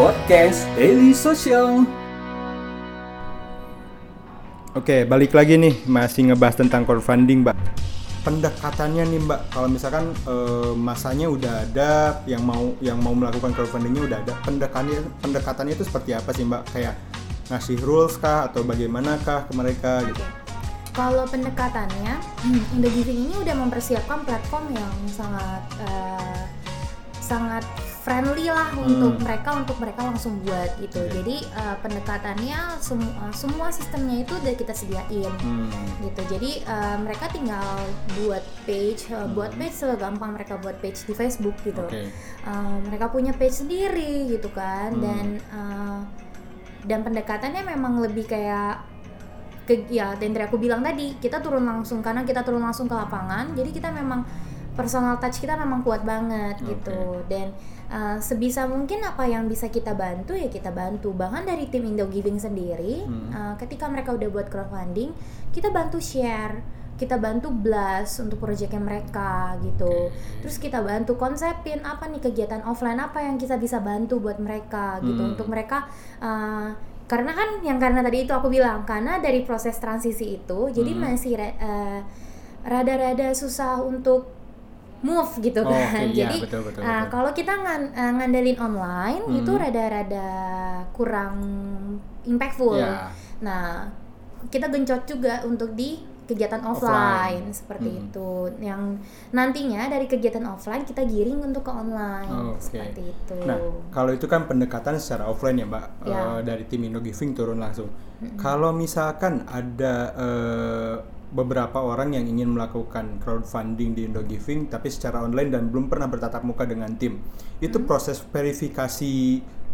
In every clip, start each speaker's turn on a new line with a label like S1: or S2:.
S1: Podcast Daily Social.
S2: Oke, balik lagi nih masih ngebahas tentang crowdfunding, Mbak. Pendekatannya nih, Mbak. Kalau misalkan eh, masanya udah ada yang mau yang mau melakukan crowdfundingnya udah ada. Pendekatannya pendekatannya itu seperti apa sih, Mbak? Kayak ngasih rules kah atau bagaimanakah ke mereka gitu?
S3: Kalau pendekatannya, Indo Giving ini udah mempersiapkan platform yang sangat eh, sangat friendly lah untuk mereka untuk mereka langsung buat gitu.
S2: Oke.
S3: Jadi eh, pendekatannya semua semua sistemnya itu udah kita sediain
S2: Hmm.
S3: gitu. Jadi eh, mereka tinggal buat page, eh, buat page segampang mereka buat page di Facebook gitu.
S2: Oke.
S3: Eh, mereka punya page sendiri gitu kan
S2: Hmm.
S3: dan eh, dan pendekatannya memang lebih kayak ke ya dari aku bilang tadi kita turun langsung karena kita turun langsung ke lapangan jadi kita memang personal touch kita memang kuat banget
S2: Oke.
S3: gitu dan uh, sebisa mungkin apa yang bisa kita bantu ya kita bantu bahkan dari tim Indo Giving sendiri
S2: Hmm.
S3: uh, ketika mereka udah buat crowdfunding kita bantu share kita bantu blast untuk proyeknya mereka gitu terus kita bantu konsepin apa nih kegiatan offline apa yang kita bisa bantu buat mereka gitu
S2: Hmm.
S3: untuk mereka uh, karena kan yang karena tadi itu aku bilang karena dari proses transisi itu jadi
S2: Hmm.
S3: masih uh, rada-rada susah untuk move gitu
S2: Oh,
S3: kan
S2: oke, iya,
S3: jadi
S2: betul, betul,
S3: uh, kalau kita ngan- uh, ngandelin online
S2: Hmm.
S3: itu rada-rada kurang impactful
S2: Ya.
S3: nah kita gencot juga untuk di kegiatan
S2: Offline.
S3: offline, seperti
S2: Hmm.
S3: itu yang nantinya dari kegiatan offline kita giring untuk ke online
S2: Oh, Oke.
S3: seperti itu
S2: Nah, kalau itu kan pendekatan secara offline ya, Mbak.
S3: Ya.
S2: Eh, dari tim Indo Giving turun langsung. Kalau misalkan ada eh, beberapa orang yang ingin melakukan crowdfunding di Indo Giving tapi secara online dan belum pernah bertatap muka dengan tim. Itu proses verifikasi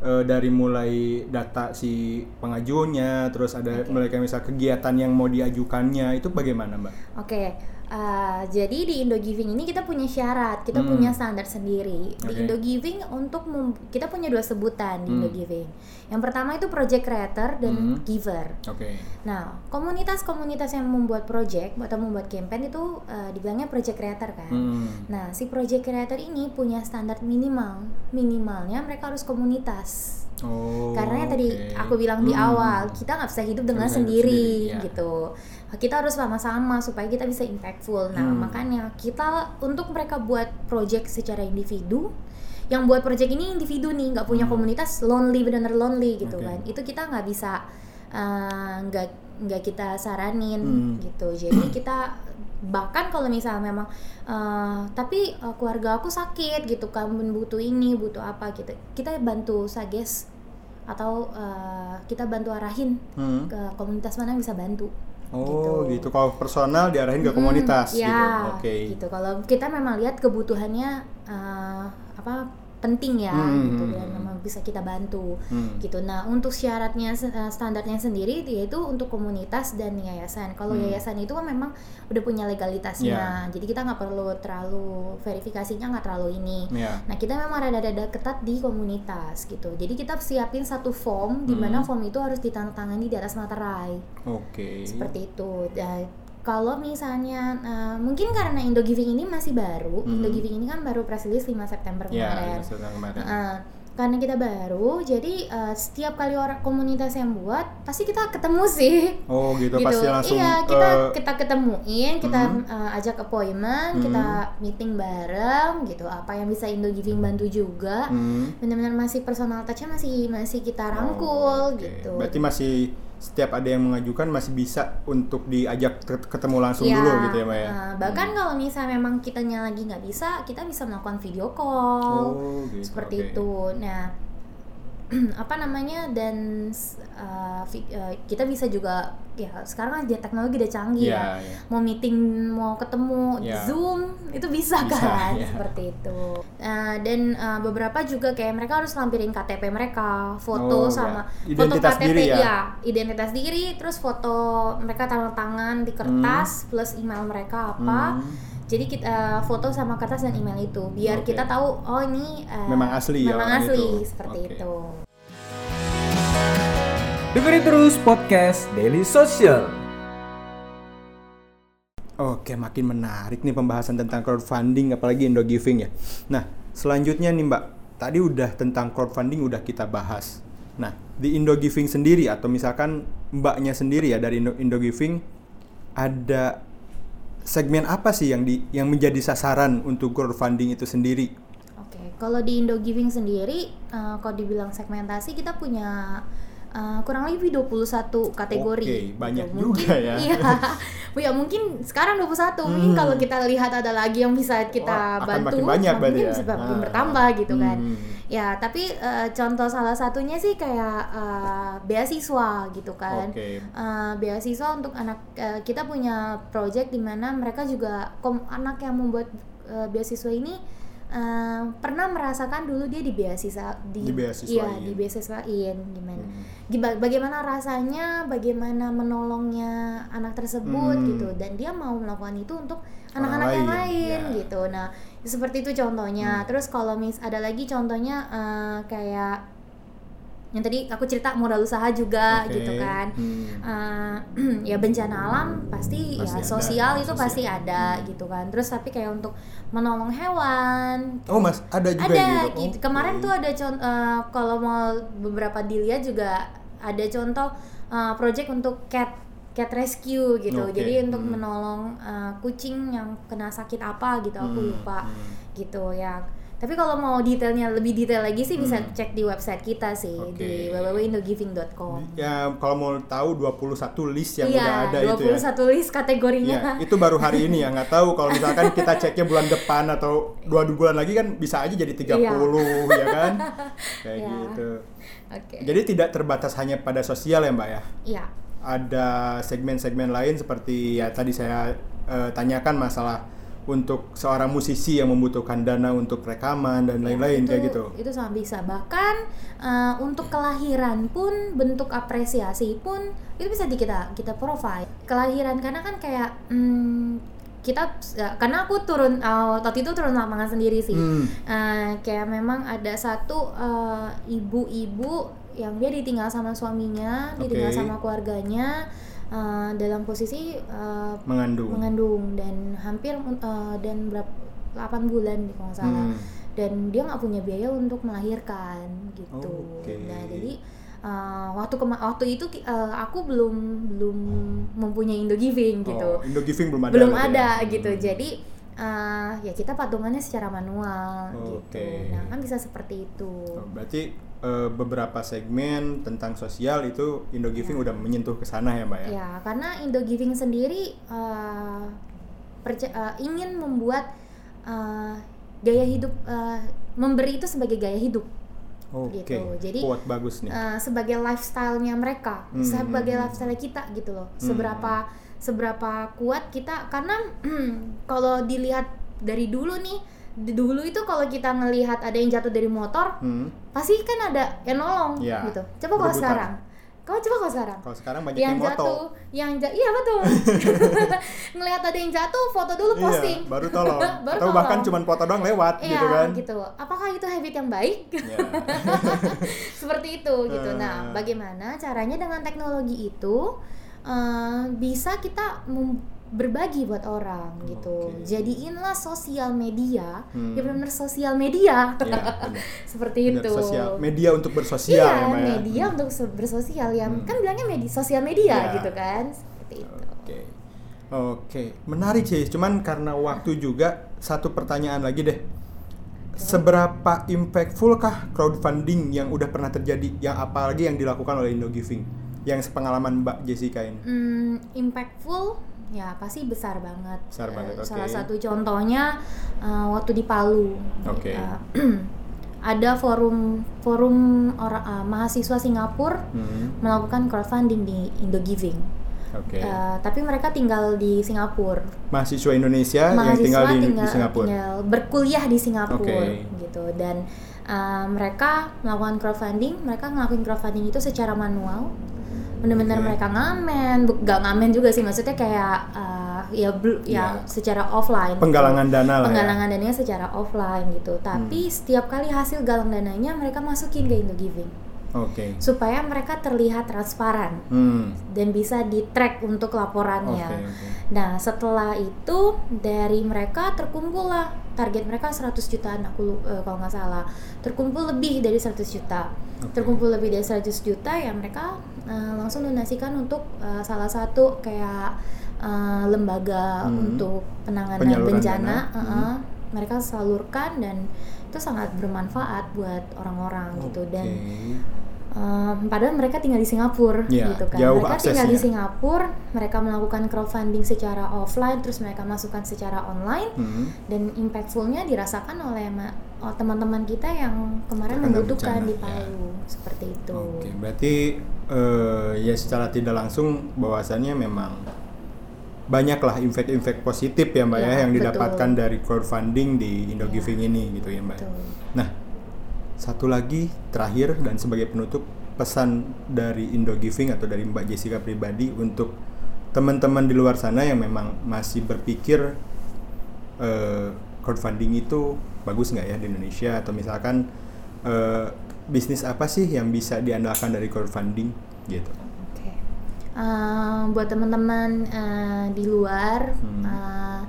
S2: eh, dari mulai data si pengajunya, terus ada mereka misal kegiatan yang mau diajukannya, itu bagaimana, Mbak?
S3: Oke, uh, jadi di Indo Giving ini kita punya syarat, kita
S2: Hmm.
S3: punya standar sendiri. Di. Indo Giving untuk kita punya dua sebutan di Indo
S2: Hmm.
S3: Giving. Yang pertama itu project creator dan
S2: Hmm.
S3: giver.
S2: Oke.
S3: Nah, komunitas-komunitas yang membuat project atau membuat campaign itu uh, dibilangnya project creator kan.
S2: Hmm.
S3: Nah, si project creator ini punya standar minimal. Minimalnya mereka harus komunitas.
S2: Oh.
S3: Karena yang tadi
S2: oke.
S3: aku bilang di
S2: Hmm.
S3: awal, kita nggak bisa hidup dengan sendiri,
S2: sendiri, ya.
S3: gitu. Kita harus sama-sama supaya kita bisa impactful. Nah,
S2: Hmm.
S3: makanya kita untuk mereka buat project secara individu, yang buat project ini individu nih, nggak punya
S2: Hmm.
S3: komunitas, lonely benar-benar lonely gitu
S2: Oke.
S3: kan. Itu kita nggak bisa eh, nggak nggak kita saranin
S2: Hmm.
S3: gitu. Jadi kita bahkan kalau misalnya memang eh, tapi eh, keluarga aku sakit gitu kan butuh ini butuh apa gitu kita bantu suggest atau eh, kita bantu arahin
S2: Hmm.
S3: ke komunitas mana yang bisa bantu
S2: Oh gitu. Kalau personal diarahin ke komunitas
S3: ya
S2: gitu. Oke.
S3: gitu kalau kita memang lihat kebutuhannya eh, apa penting ya
S2: Hmm,
S3: gitu
S2: hmm,
S3: dan
S2: hmm.
S3: memang bisa kita bantu
S2: Hmm.
S3: gitu nah untuk syaratnya eh, standarnya sendiri yaitu untuk komunitas dan yayasan kalau
S2: Hmm.
S3: yayasan itu kan memang udah punya legalitasnya
S2: Ya.
S3: jadi kita nggak perlu terlalu verifikasinya nggak terlalu ini
S2: Ya.
S3: Nah kita memang rada-rada ketat di komunitas gitu. Jadi kita siapin satu form di
S2: Hmm.
S3: mana form itu harus ditandatangani di atas materai
S2: Oke.
S3: seperti itu. Dan kalau misalnya eh, mungkin karena Indo Giving ini masih baru,
S2: Hmm.
S3: Indo Giving ini kan baru press release 5 September
S2: Ya,
S3: kemarin.
S2: ya, setelah kemarin.
S3: Heeh. karena kita baru, jadi eh, setiap kali orang komunitas yang buat pasti kita ketemu sih
S2: Oh gitu, pasti langsung
S3: iya kita
S2: eh,
S3: kita ketemuin kita
S2: Mhm.
S3: uh, ajak appointment
S2: Mhm.
S3: kita meeting bareng gitu apa yang bisa Indo Giving bantu juga
S2: hmm.
S3: benar-benar masih personal touchnya masih masih kita
S2: Oh,
S3: rangkul
S2: oke.
S3: gitu
S2: Berarti masih setiap ada yang mengajukan masih bisa untuk diajak ket- ketemu langsung
S3: Ya,
S2: dulu gitu ya, Mbak ya.
S3: uh, bahkan
S2: Hmm.
S3: kalau misalnya memang kitanya lagi nggak bisa kita bisa melakukan video call
S2: Oh, gitu,
S3: seperti
S2: oke.
S3: itu nah apa namanya dan uh, uh, kita bisa juga ya sekarang kan dia teknologi udah canggih
S2: Iya,
S3: ya
S2: iya.
S3: mau meeting mau ketemu
S2: Ya.
S3: zoom itu bisa,
S2: Bisa,
S3: kan
S2: ya.
S3: seperti itu Nah, dan uh, beberapa juga kayak mereka harus lampirin KTP mereka foto
S2: Oh,
S3: sama
S2: ya.
S3: foto KTP
S2: diri ya?
S3: iya, identitas diri terus foto mereka tanda tangan di kertas plus email mereka apa
S2: Hmm.
S3: Jadi kita uh, foto sama kertas dan email itu biar
S2: Oke.
S3: kita tahu oh ini uh,
S2: Memang asli ya
S3: memang
S2: orang
S3: asli
S2: itu.
S3: seperti
S2: Oke.
S3: itu
S1: Dengerin terus podcast Daily Social.
S2: Oke, makin menarik nih pembahasan tentang crowdfunding apalagi Indo Giving ya. Nah, selanjutnya nih Mbak, tadi udah tentang crowdfunding udah kita bahas. Nah, di Indo Giving sendiri atau misalkan mbaknya sendiri ya dari Indo, Indo Giving ada segmen apa sih yang di yang menjadi sasaran untuk crowdfunding itu sendiri?
S3: Oke, kalau di Indo Giving sendiri, uh, kalau dibilang segmentasi kita punya uh, kurang lebih 21 kategori.
S2: Oke, banyak
S3: gitu.
S2: juga ya.
S3: Iya. ya mungkin sekarang 21. Mungkin
S2: Hmm.
S3: kalau kita lihat ada lagi yang bisa kita
S2: Wah, akan
S3: bantu,
S2: makin banyak
S3: mungkin
S2: ya.
S3: bisa makin
S2: Ah.
S3: bertambah gitu kan. Ya, tapi uh, contoh salah satunya sih kayak uh, beasiswa gitu kan.
S2: Oke.
S3: Uh, beasiswa untuk anak uh, kita punya project di mana mereka juga kom- anak yang membuat uh, beasiswa ini uh, pernah merasakan dulu dia di beasiswa di,
S2: Dibeasiswain.
S3: iya di beasiswain gimana
S2: Hmm.
S3: Giba- bagaimana rasanya bagaimana menolongnya anak tersebut
S2: Hmm.
S3: gitu dan dia mau melakukan itu untuk anak-anak yang
S2: lain, ya.
S3: gitu nah seperti itu contohnya
S2: Hmm.
S3: terus kalau mis ada lagi contohnya uh, kayak yang tadi aku cerita modal usaha juga
S2: Oke.
S3: gitu kan
S2: Hmm.
S3: Uh, ya bencana alam pasti,
S2: Pasti
S3: ya
S2: ada,
S3: sosial itu
S2: sosial.
S3: pasti ada
S2: Hmm.
S3: gitu kan terus tapi kayak untuk menolong hewan
S2: Oh, Mas, ada juga
S3: ada
S2: yang
S3: gitu,
S2: gitu.
S3: kemarin tuh ada contoh kalau mau beberapa dilihat juga ada contoh uh, project untuk cat cat rescue gitu
S2: Oke,
S3: jadi untuk
S2: hmm.
S3: menolong uh, kucing yang kena sakit apa gitu aku
S2: Hmm,
S3: lupa
S2: hmm.
S3: gitu ya tapi kalau mau detailnya lebih detail lagi sih bisa
S2: Hmm.
S3: cek di website kita sih
S2: Oke.
S3: di www.indogiving.com
S2: Ya, kalau mau tahu 21 list yang
S3: iya,
S2: udah ada itu ya.
S3: 21 list kategorinya.
S2: Ya, itu baru hari ini ya, nggak tahu kalau misalkan kita ceknya bulan depan atau dua bulan lagi kan bisa aja jadi 30 ya kan? Kayak
S3: Iya.
S2: gitu.
S3: Oke.
S2: Jadi tidak terbatas hanya pada sosial ya, Mbak ya.
S3: Iya.
S2: Ada segmen-segmen lain seperti ya tadi saya eh, tanyakan masalah untuk seorang musisi yang membutuhkan dana untuk rekaman dan lain-lain
S3: Ya,
S2: kayak
S3: itu-
S2: gitu.
S3: Itu sangat bisa. Bahkan eh, untuk kelahiran pun bentuk apresiasi pun itu bisa di kita kita provide. Kelahiran karena kan kayak hmm, kita ya, karena aku turun eh, waktu itu turun lapangan sendiri sih.
S2: Hmm.
S3: Eh, kayak memang ada satu ibu-ibu yang dia ditinggal sama suaminya, ditinggal
S2: Oke.
S3: sama keluarganya eh, dalam posisi eh,
S2: Mengandung.
S3: mengandung dan hampir uh, dan berapa 8 bulan kalau nggak salah
S2: Hmm.
S3: dan dia nggak punya biaya untuk melahirkan gitu
S2: Oke.
S3: nah jadi uh, waktu kema waktu itu uh, aku belum belum mempunyai Indo Giving gitu
S2: Oh, Indo Giving belum ada.
S3: belum
S2: berarti
S3: ada
S2: ya?
S3: gitu
S2: Hmm.
S3: jadi uh, ya kita patungannya secara manual
S2: Oke.
S3: gitu nah kan bisa seperti itu
S2: Oh, berarti eh, beberapa segmen tentang sosial itu Indo Giving
S3: Ya.
S2: udah menyentuh ke sana ya, Mbak ya?
S3: Ya, karena Indo Giving sendiri uh, perca- uh, ingin membuat uh, gaya hidup uh, memberi itu sebagai gaya hidup
S2: Oke.
S3: gitu. Jadi
S2: Kuat bagus nih.
S3: uh, sebagai lifestyle-nya mereka,
S2: Hmm,
S3: sebagai
S2: hmm,
S3: lifestyle kita gitu loh.
S2: Hmm.
S3: Seberapa seberapa kuat kita karena kalau dilihat dari dulu nih, dulu itu kalau kita ngelihat ada yang jatuh dari motor,
S2: Hmm.
S3: pasti kan ada yang nolong
S2: Ya,
S3: gitu. Coba kalau sekarang. Kamu coba kalau sekarang
S2: Kalau sekarang banyak
S3: yang
S2: yang, foto.
S3: jatuh, yang ja- iya betul. Ngelihat ada yang jatuh, foto dulu posting.
S2: Iya, baru tolong.
S3: Baru
S2: Atau bahkan
S3: tolong.
S2: cuma foto doang lewat
S3: Iya,
S2: gitu kan.
S3: gitu. Apakah itu habit yang baik?
S2: Ya.
S3: Seperti itu gitu. Nah,
S2: Eh.
S3: bagaimana caranya dengan teknologi itu eh, bisa kita mem- berbagi buat orang gitu.
S2: Oke.
S3: Jadiinlah sosial media,
S2: Hmm.
S3: ya benar sosial media.
S2: Iya, benar.
S3: Seperti
S2: Benar,
S3: itu.
S2: sosial. Media untuk bersosial
S3: iya,
S2: ya, ya?
S3: media untuk se- bersosial yang
S2: Hmm.
S3: kan bilangnya media sosial media
S2: Iya.
S3: gitu kan. Seperti itu.
S2: Oke. Oke, menarik sih. Cuman karena waktu juga satu pertanyaan lagi deh. Seberapa impactful kah crowdfunding yang udah pernah terjadi yang apalagi yang dilakukan oleh Indo Giving? Yang sepengalaman Mbak Jessica ini.
S3: Hmm, impactful ya pasti besar banget.
S2: Besar
S3: Eh,
S2: banget, oke.
S3: Salah satu contohnya eh, waktu di Palu.
S2: Oke.
S3: Eh, ada forum forum orang eh, mahasiswa Singapura
S2: Hmm,
S3: melakukan crowdfunding di Indo Giving.
S2: Oke.
S3: Eh, tapi mereka tinggal di Singapura.
S2: Mahasiswa Indonesia yang
S3: mahasiswa
S2: tinggal di, di
S3: tinggal,
S2: Singapura.
S3: tinggal berkuliah di Singapura
S2: Oke.
S3: gitu dan uh, mereka melakukan crowdfunding mereka ngelakuin crowdfunding itu secara manual bener-bener
S2: Oke.
S3: mereka ngamen gak ngamen juga sih maksudnya kayak uh, ya bel-
S2: Ya.
S3: ya secara offline gitu.
S2: Penggalangan dana lah
S3: penggalangan dananya secara offline gitu tapi
S2: Hmm.
S3: setiap kali hasil galang dananya mereka masukin ke Indo Giving
S2: Oke.
S3: supaya mereka terlihat transparan
S2: Hmm.
S3: dan bisa di track untuk laporannya.
S2: Oke, oke.
S3: Nah, setelah itu dari mereka terkumpul lah target mereka 100 jutaan aku eh, kalau nggak salah. Terkumpul lebih dari 100 juta.
S2: Oke.
S3: Terkumpul lebih dari 100 juta ya mereka eh, langsung donasikan untuk eh, salah satu kayak eh, lembaga
S2: Hmm.
S3: untuk penanganan
S2: Penyaluran
S3: bencana.
S2: dana.
S3: eh,
S2: Hmm.
S3: Mereka salurkan dan itu sangat bermanfaat buat orang-orang gitu dan. Um, padahal mereka tinggal di Singapura
S2: Iya,
S3: gitu kan.
S2: jauh
S3: mereka tinggal di
S2: aksesnya.
S3: Singapura, mereka melakukan crowdfunding secara offline, terus mereka masukkan secara online
S2: Hmm.
S3: dan impactfulnya dirasakan oleh oh, teman-teman kita yang kemarin
S2: Terkena
S3: membutuhkan
S2: bencana,
S3: di
S2: ya.
S3: Palu seperti itu.
S2: Oke, berarti eh, ya secara tidak langsung bahwasannya memang banyaklah impact-impact positif ya mbak ya,
S3: Ya,
S2: yang
S3: betul.
S2: didapatkan dari crowdfunding di Indogiving ini gitu ya mbak.
S3: Betul.
S2: Nah, satu lagi terakhir dan sebagai penutup pesan dari Indogiving atau dari Mbak Jessica pribadi untuk teman-teman di luar sana yang memang masih berpikir eh, crowdfunding itu bagus nggak ya di Indonesia atau misalkan eh, bisnis apa sih yang bisa diandalkan dari crowdfunding gitu.
S3: Oke. Uh, buat teman-teman uh, di luar,
S2: Hmm.
S3: uh,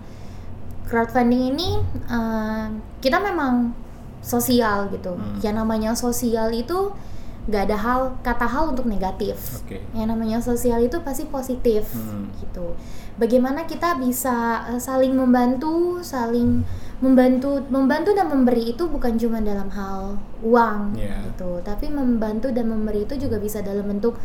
S3: crowdfunding ini uh, kita memang sosial gitu.
S2: Hmm.
S3: Yang namanya sosial itu nggak ada hal kata hal untuk negatif.
S2: Oke.
S3: Yang namanya sosial itu pasti positif
S2: Hmm.
S3: gitu. Bagaimana kita bisa uh, saling membantu, saling membantu, membantu dan memberi itu bukan cuma dalam hal uang
S2: Iya.
S3: gitu, tapi membantu dan memberi itu juga bisa dalam bentuk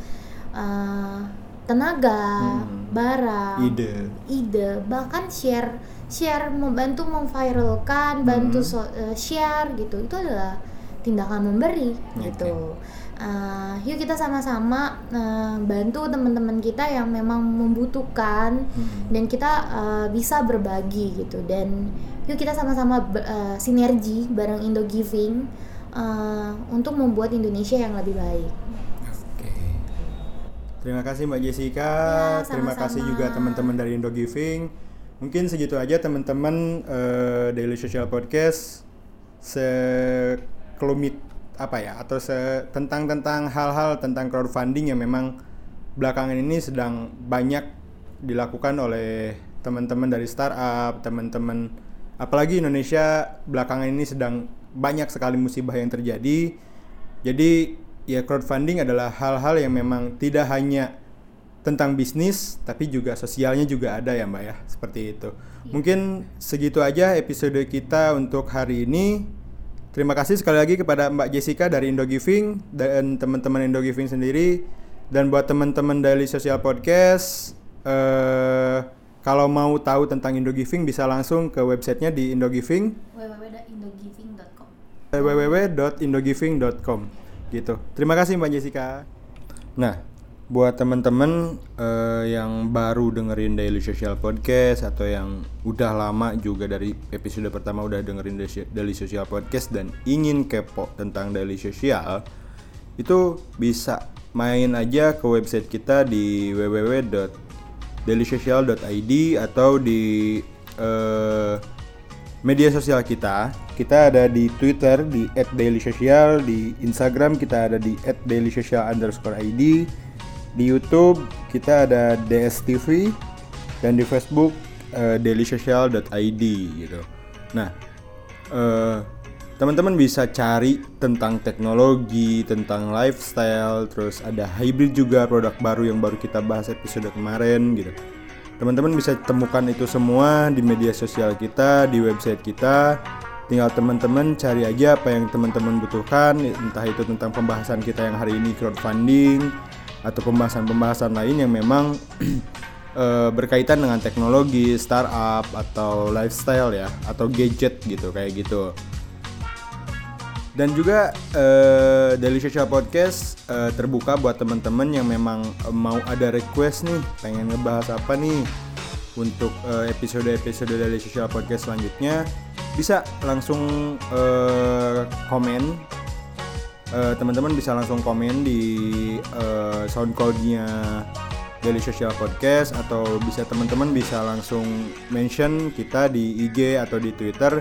S3: uh, tenaga,
S2: Hmm.
S3: barang,
S2: Ide.
S3: ide, bahkan share, share membantu memviralkan, bantu
S2: Hmm.
S3: so- uh, share gitu, itu adalah tindakan memberi
S2: Oke.
S3: gitu. Uh, yuk kita sama-sama uh, bantu teman-teman kita yang memang membutuhkan
S2: Hmm.
S3: dan kita uh, bisa berbagi gitu dan yuk kita sama-sama uh, sinergi bareng Indo Giving uh, untuk membuat Indonesia yang lebih baik.
S2: Terima kasih Mbak Jessica.
S3: Ya,
S2: Terima
S3: sama-sama.
S2: kasih juga teman-teman dari Indo Giving. Mungkin segitu aja teman-teman eh, Daily Social Podcast sekelumit apa ya atau se tentang tentang hal-hal tentang crowdfunding yang memang belakangan ini sedang banyak dilakukan oleh teman-teman dari startup, teman-teman apalagi Indonesia belakangan ini sedang banyak sekali musibah yang terjadi. Jadi ya crowdfunding adalah hal-hal yang memang tidak hanya tentang bisnis tapi juga sosialnya juga ada ya Mbak ya, seperti itu. Mungkin segitu aja episode kita untuk hari ini. Terima kasih sekali lagi kepada Mbak Jessica dari Indogiving dan teman-teman Indogiving sendiri dan buat teman-teman Daily Social Podcast eh kalau mau tahu tentang Indogiving bisa langsung ke websitenya di Indogiving
S3: www.indogiving.com
S2: www.indogiving.com gitu. Terima kasih Mbak Jessica. Nah, buat teman-teman eh, yang baru dengerin Daily Social Podcast atau yang udah lama juga dari episode pertama udah dengerin Daily- Social Podcast dan ingin kepo tentang Daily Social itu bisa main aja ke website kita di www.dailysocial.id atau di eh, media sosial kita. Kita ada di Twitter di @dailysocial, di Instagram kita ada di @dailysocial_id, di YouTube kita ada DSTV dan di Facebook eh, dailysocial.id gitu. Nah, eh, teman-teman bisa cari tentang teknologi, tentang lifestyle, terus ada hybrid juga produk baru yang baru kita bahas episode kemarin gitu. Teman-teman bisa temukan itu semua di media sosial kita, di website kita. Tinggal teman-teman cari aja apa yang teman-teman butuhkan, entah itu tentang pembahasan kita yang hari ini crowdfunding atau pembahasan-pembahasan lain yang memang eh, berkaitan dengan teknologi, startup atau lifestyle ya, atau gadget gitu kayak gitu. Dan juga eh, Daily Social Podcast eh, terbuka buat teman-teman yang memang mau ada request nih, pengen ngebahas apa nih untuk episode-episode Daily Social Podcast selanjutnya, bisa langsung eh, komen. Eh, teman-teman bisa langsung komen di eh, SoundCloud-nya Daily Social Podcast atau bisa teman-teman bisa langsung mention kita di IG atau di Twitter.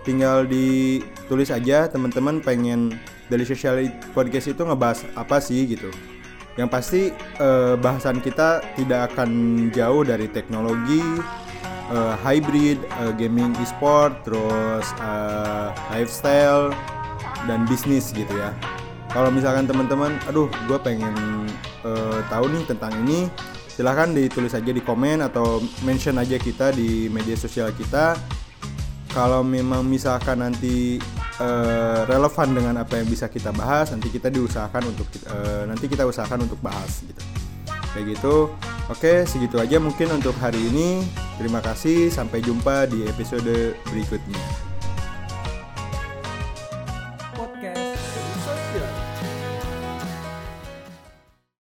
S2: Tinggal ditulis aja teman-teman pengen dari social podcast itu ngebahas apa sih gitu. Yang pasti eh, bahasan kita tidak akan jauh dari teknologi eh, hybrid eh, gaming e-sport terus lifestyle dan bisnis gitu ya. Kalau misalkan teman-teman aduh gue pengen eh, tahu nih tentang ini silahkan ditulis aja di komen atau mention aja kita di media sosial kita. Kalau memang misalkan nanti eh, relevan dengan apa yang bisa kita bahas nanti kita diusahakan untuk eh, nanti kita usahakan untuk bahas gitu. Kayak gitu. Oke segitu aja mungkin untuk hari ini. Terima kasih. Sampai jumpa di episode berikutnya